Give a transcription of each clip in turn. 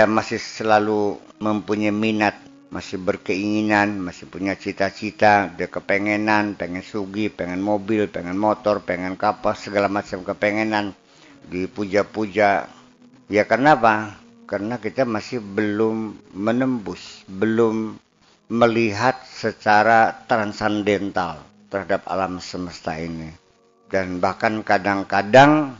kita masih selalu mempunyai minat, masih berkeinginan, masih punya cita-cita, dia kepengenan, pengen sugi, pengen mobil, pengen motor, pengen kapal, segala macam kepengenan, dipuja-puja. Ya karena apa? Karena kita masih belum menembus, belum melihat secara transandental terhadap alam semesta ini. Dan bahkan kadang-kadang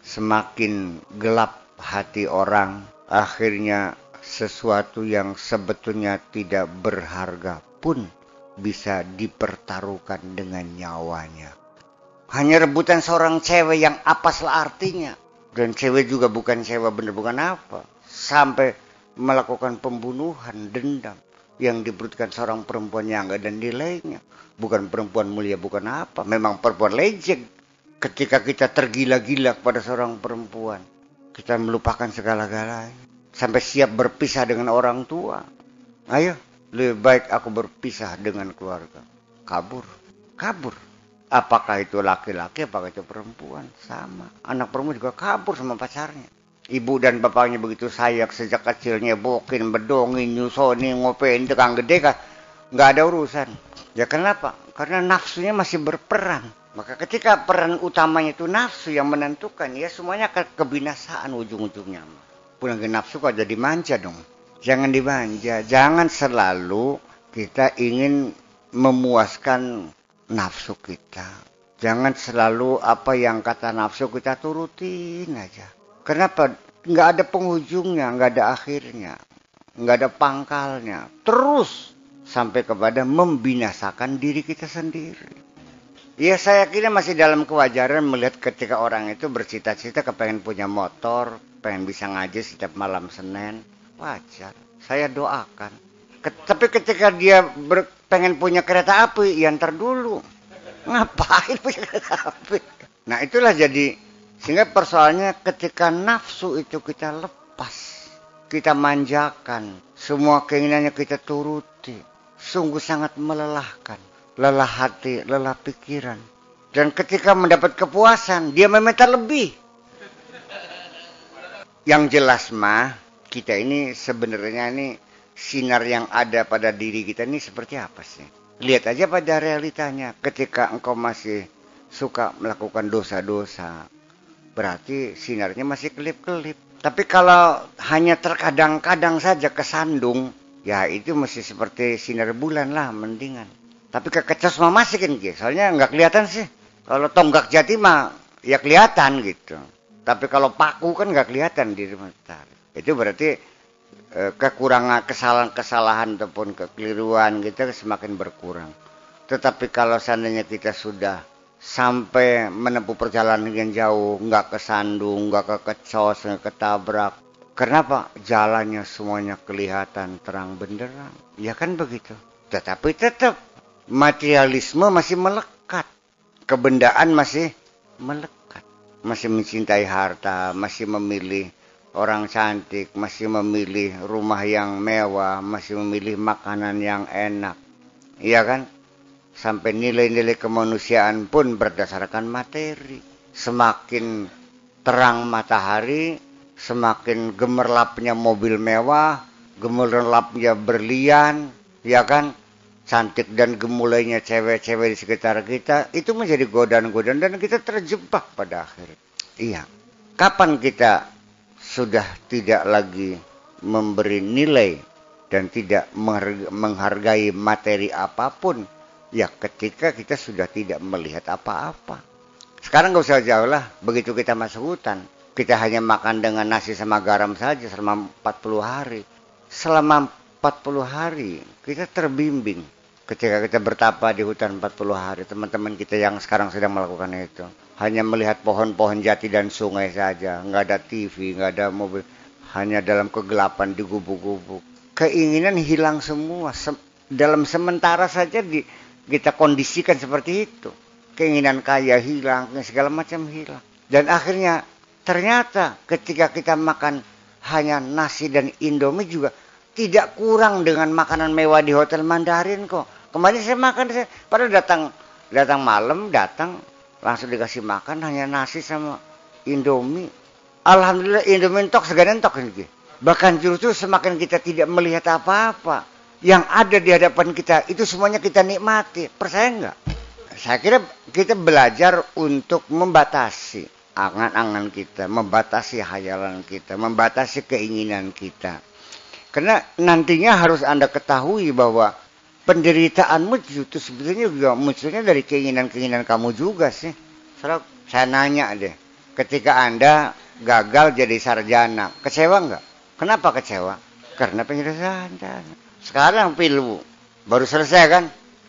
semakin gelap hati orang, akhirnya sesuatu yang sebetulnya tidak berharga pun bisa dipertaruhkan dengan nyawanya. Hanya rebutan seorang cewek yang apa salah artinya. Dan cewek juga bukan cewek bener bukan apa. Sampai melakukan pembunuhan, dendam. Yang dibutuhkan seorang perempuan yang enggak ada nilainya. Bukan perempuan mulia, bukan apa. Memang perempuan legend. Ketika kita tergila-gila kepada seorang perempuan. Kita melupakan segala-galanya sampai siap berpisah dengan orang tua. Ayo, lebih baik aku berpisah dengan keluarga. Kabur, kabur. Apakah itu laki-laki, apakah itu perempuan? Sama. Anak perempuan juga kabur sama pacarnya. Ibu dan bapaknya begitu sayang sejak kecilnya bokin, bedongin, nyusoni, ngopein, dekang gede kan. Nggak ada urusan. Ya kenapa? Karena nafsunya masih berperan. Maka ketika peran utamanya itu nafsu yang menentukan, ya semuanya ke kebinasaan ujung-ujungnya pulang ke nafsu kok jadi manja dong. Jangan dimanja, jangan selalu kita ingin memuaskan nafsu kita. Jangan selalu apa yang kata nafsu kita turutin aja. Kenapa? Nggak ada penghujungnya, nggak ada akhirnya, nggak ada pangkalnya. Terus sampai kepada membinasakan diri kita sendiri. Ya saya kira masih dalam kewajaran melihat ketika orang itu bercita-cita kepengen punya motor, pengen bisa ngaji setiap malam Senin, wajar. Saya doakan. Tapi ketika dia pengen punya kereta api, yang terdulu. Ngapain punya kereta api? Nah itulah jadi, sehingga persoalannya ketika nafsu itu kita lepas, kita manjakan, semua keinginannya kita turuti, sungguh sangat melelahkan. Lelah hati, lelah pikiran. Dan ketika mendapat kepuasan, dia meminta lebih yang jelas mah kita ini sebenarnya ini sinar yang ada pada diri kita ini seperti apa sih? Lihat aja pada realitanya. Ketika engkau masih suka melakukan dosa-dosa, berarti sinarnya masih kelip-kelip. Tapi kalau hanya terkadang-kadang saja kesandung, ya itu masih seperti sinar bulan lah mendingan. Tapi kekecos mah masih kan gitu. Soalnya nggak kelihatan sih. Kalau tonggak jati mah ya kelihatan gitu. Tapi kalau paku kan nggak kelihatan di matahari. Itu berarti e, kekurangan kesalahan-kesalahan ataupun kekeliruan kita semakin berkurang. Tetapi kalau seandainya kita sudah sampai menempuh perjalanan yang jauh, nggak kesandung, nggak kekecos, nggak ketabrak. Kenapa? Jalannya semuanya kelihatan terang benderang. Ya kan begitu. Tetapi tetap materialisme masih melekat. Kebendaan masih melekat masih mencintai harta, masih memilih orang cantik, masih memilih rumah yang mewah, masih memilih makanan yang enak. Iya kan? Sampai nilai-nilai kemanusiaan pun berdasarkan materi. Semakin terang matahari, semakin gemerlapnya mobil mewah, gemerlapnya berlian, ya kan? Cantik dan gemulainya cewek-cewek di sekitar kita itu menjadi godaan-godaan dan kita terjebak pada akhir. Iya. Kapan kita sudah tidak lagi memberi nilai dan tidak menghargai materi apa pun, ya ketika kita sudah tidak melihat apa-apa. Sekarang gak usah jauh lah, begitu kita masuk hutan, kita hanya makan dengan nasi sama garam saja selama 40 hari. Selama 40 hari kita terbimbing ketika kita bertapa di hutan 40 hari teman-teman kita yang sekarang sedang melakukan itu hanya melihat pohon-pohon jati dan sungai saja. Nggak ada TV nggak ada mobil hanya dalam kegelapan di gubuk-gubuk keinginan hilang semua. Se dalam sementara saja di, kita kondisikan seperti itu. Keinginan kaya hilang segala macam hilang. Dan akhirnya ternyata ketika kita makan hanya nasi dan indomie juga tidak kurang dengan makanan mewah di hotel Mandarin kok Kemarin saya makan, saya, pada datang datang malam, datang langsung dikasih makan hanya nasi sama Indomie. Alhamdulillah Indomie entok segan entok ini. Bahkan justru semakin kita tidak melihat apa-apa. Yang ada di hadapan kita, itu semuanya kita nikmati. Percaya enggak? Saya kira kita belajar untuk membatasi angan-angan kita, membatasi hayalan kita, membatasi keinginan kita. Karena nantinya harus Anda ketahui bahwa penderitaanmu itu sebetulnya juga munculnya dari keinginan-keinginan kamu juga sih. Soalnya saya nanya deh, ketika Anda gagal jadi sarjana, kecewa enggak? Kenapa kecewa? Karena penyelesaian. Sekarang pilu baru selesai kan?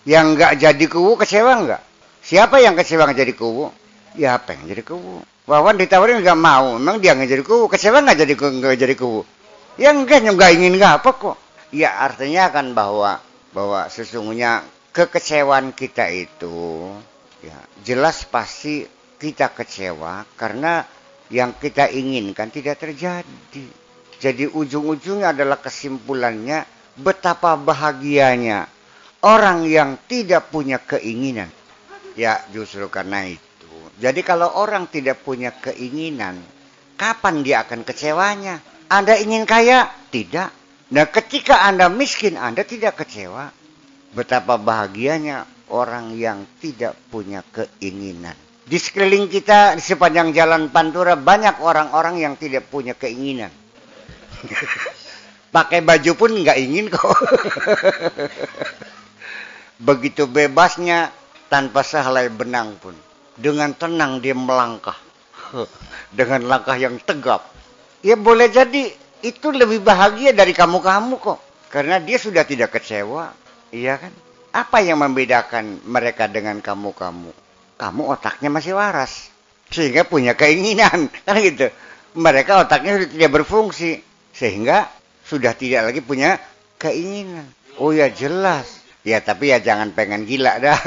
Yang nggak jadi kubu kecewa nggak? Siapa yang kecewa nggak jadi kubu? Ya apa yang jadi kubu? Wawan ditawarin nggak mau, memang dia nggak jadi kubu. Kecewa nggak jadi nggak jadi kubu? Ya enggak, nggak ingin nggak apa kok. Ya artinya kan bahwa bahwa sesungguhnya kekecewaan kita itu ya jelas pasti kita kecewa karena yang kita inginkan tidak terjadi. Jadi ujung-ujungnya adalah kesimpulannya betapa bahagianya orang yang tidak punya keinginan. Ya justru karena itu. Jadi kalau orang tidak punya keinginan, kapan dia akan kecewanya? Anda ingin kaya? Tidak. Nah ketika Anda miskin, Anda tidak kecewa. Betapa bahagianya orang yang tidak punya keinginan. Di sekeliling kita, di sepanjang jalan Pantura, banyak orang-orang yang tidak punya keinginan. Pakai baju pun nggak ingin kok. Begitu bebasnya tanpa sehelai benang pun. Dengan tenang dia melangkah. Dengan langkah yang tegap. Ya boleh jadi itu lebih bahagia dari kamu-kamu kok. Karena dia sudah tidak kecewa. Iya kan? Apa yang membedakan mereka dengan kamu-kamu? Kamu otaknya masih waras. Sehingga punya keinginan. Kan gitu. Mereka otaknya sudah tidak berfungsi sehingga sudah tidak lagi punya keinginan. Oh ya jelas. Ya tapi ya jangan pengen gila dah.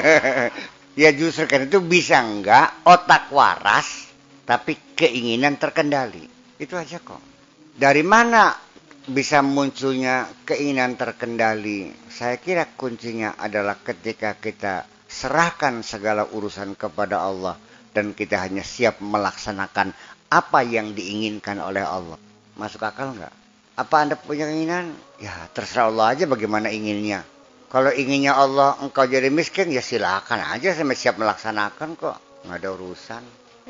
ya justru kan itu bisa enggak otak waras tapi keinginan terkendali. Itu aja kok. Dari mana bisa munculnya keinginan terkendali? Saya kira kuncinya adalah ketika kita serahkan segala urusan kepada Allah dan kita hanya siap melaksanakan apa yang diinginkan oleh Allah. Masuk akal nggak? Apa Anda punya keinginan? Ya terserah Allah aja bagaimana inginnya. Kalau inginnya Allah engkau jadi miskin ya silakan aja saya siap melaksanakan kok. Nggak ada urusan.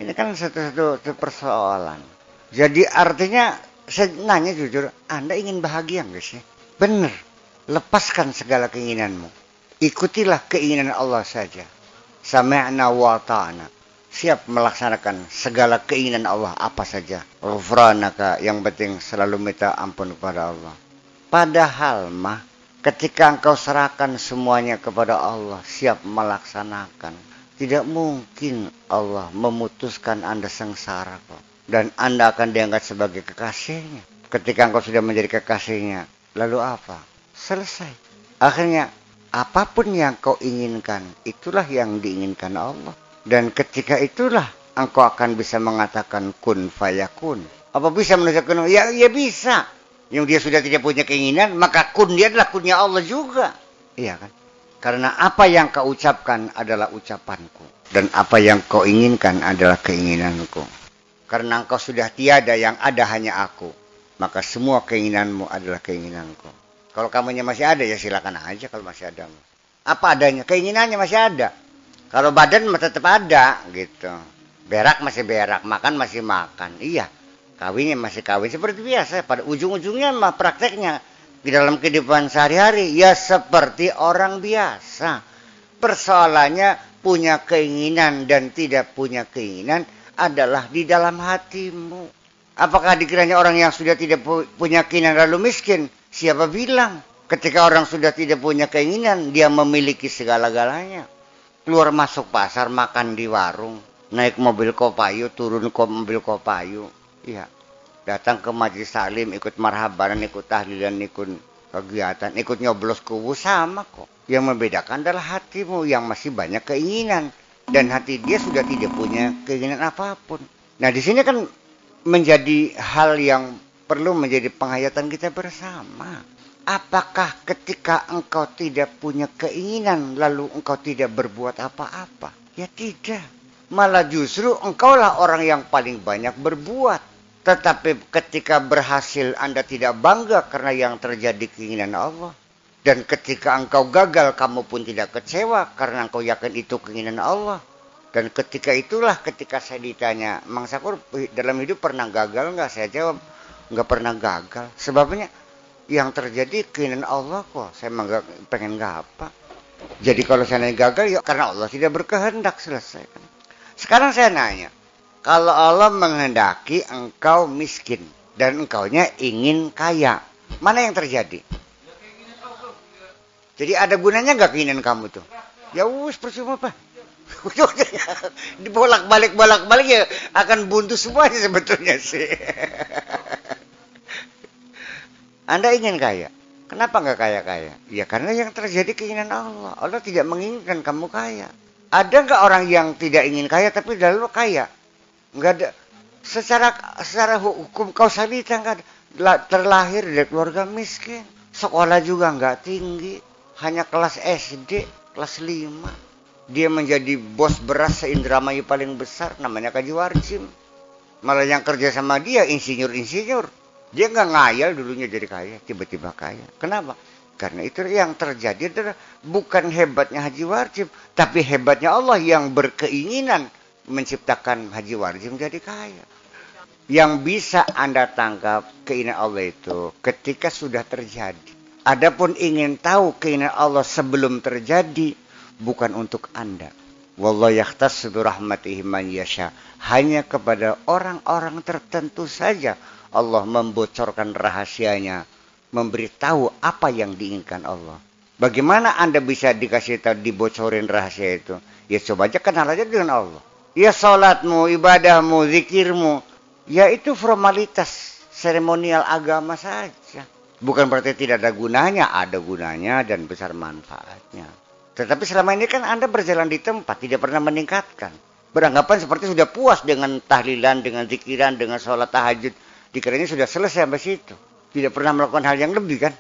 Ini kan satu-satu persoalan. Jadi artinya saya nanya jujur, Anda ingin bahagia nggak sih? Benar. Lepaskan segala keinginanmu. Ikutilah keinginan Allah saja. Sami'na wa ta'ana siap melaksanakan segala keinginan Allah apa saja. Ghufranaka yang penting selalu minta ampun kepada Allah. Padahal mah ketika engkau serahkan semuanya kepada Allah, siap melaksanakan. Tidak mungkin Allah memutuskan Anda sengsara kok. Dan Anda akan diangkat sebagai kekasihnya. Ketika engkau sudah menjadi kekasihnya, lalu apa? Selesai. Akhirnya, apa pun yang kau inginkan, itulah yang diinginkan Allah. Dan ketika itulah engkau akan bisa mengatakan kun fayakun. Apa bisa menunjukkan? Ya, ya bisa. Yang dia sudah tidak punya keinginan, maka kun dia adalah kunnya Allah juga. Iya kan? Karena apa yang kau ucapkan adalah ucapanku. Dan apa yang kau inginkan adalah keinginanku. Karena engkau sudah tiada yang ada hanya aku. Maka semua keinginanmu adalah keinginanku. Kalau kamunya masih ada ya silakan aja kalau masih ada. Apa adanya? Keinginannya masih ada. Kalau badan tetap ada gitu. Berak masih berak, makan masih makan. Iya, kawinnya masih kawin seperti biasa. Pada ujung-ujungnya mah prakteknya di dalam kehidupan sehari-hari ya seperti orang biasa. Persoalannya punya keinginan dan tidak punya keinginan adalah di dalam hatimu. Apakah dikiranya orang yang sudah tidak punya keinginan lalu miskin? Siapa bilang? Ketika orang sudah tidak punya keinginan, dia memiliki segala-galanya keluar masuk pasar makan di warung naik mobil kopayu turun ke mobil kopayu iya datang ke majelis salim ikut marhaban ikut tahlilan ikut kegiatan ikut nyoblos kubu sama kok yang membedakan adalah hatimu yang masih banyak keinginan dan hati dia sudah tidak punya keinginan apa pun nah di sini kan menjadi hal yang perlu menjadi penghayatan kita bersama Apakah ketika engkau tidak punya keinginan lalu engkau tidak berbuat apa-apa? Ya tidak. Malah justru engkaulah orang yang paling banyak berbuat. Tetapi ketika berhasil Anda tidak bangga karena yang terjadi keinginan Allah. Dan ketika engkau gagal kamu pun tidak kecewa karena engkau yakin itu keinginan Allah. Dan ketika itulah ketika saya ditanya, Mang Sakur dalam hidup pernah gagal nggak? Saya jawab, nggak pernah gagal. Sebabnya yang terjadi keinginan Allah kok. Saya gak, pengen nggak apa. Jadi kalau saya gagal ya karena Allah tidak berkehendak selesai. Sekarang saya nanya, kalau Allah menghendaki engkau miskin dan engkaunya ingin kaya, mana yang terjadi? Jadi ada gunanya nggak keinginan kamu tuh? Ya wus percuma apa? Dibolak balik bolak balik ya akan buntu semuanya sebetulnya sih. Anda ingin kaya, kenapa nggak kaya kaya? Ya karena yang terjadi keinginan Allah. Allah tidak menginginkan kamu kaya. Ada nggak orang yang tidak ingin kaya tapi lalu kaya? Nggak ada. Secara secara hukum kausalita nggak ada. Terlahir dari keluarga miskin. Sekolah juga nggak tinggi. Hanya kelas SD kelas 5 dia menjadi bos beras seindramayu paling besar namanya Kaji Warjim. Malah yang kerja sama dia insinyur-insinyur. Dia nggak ngayal dulunya jadi kaya tiba-tiba kaya. Kenapa? Karena itu yang terjadi adalah bukan hebatnya Haji Warjim tapi hebatnya Allah yang berkeinginan menciptakan Haji Warji menjadi kaya. Yang bisa Anda tangkap keinginan Allah itu ketika sudah terjadi. Adapun ingin tahu keinginan Allah sebelum terjadi bukan untuk Anda. Wallahu yahtassu rahmatihi man yasha. Hanya kepada orang-orang tertentu saja Allah membocorkan rahasianya, memberitahu apa yang diinginkan Allah. Bagaimana Anda bisa dikasih tahu dibocorin rahasia itu? Ya coba aja kenal aja dengan Allah ya sholatmu, ibadahmu, zikirmu, ya itu formalitas seremonial agama saja. Bukan berarti tidak ada gunanya, ada gunanya dan besar manfaatnya. Tetapi selama ini kan Anda berjalan di tempat, tidak pernah meningkatkan. Beranggapan seperti sudah puas dengan tahlilan, dengan zikiran, dengan sholat tahajud. Dikiranya sudah selesai sampai situ. Tidak pernah melakukan hal yang lebih kan.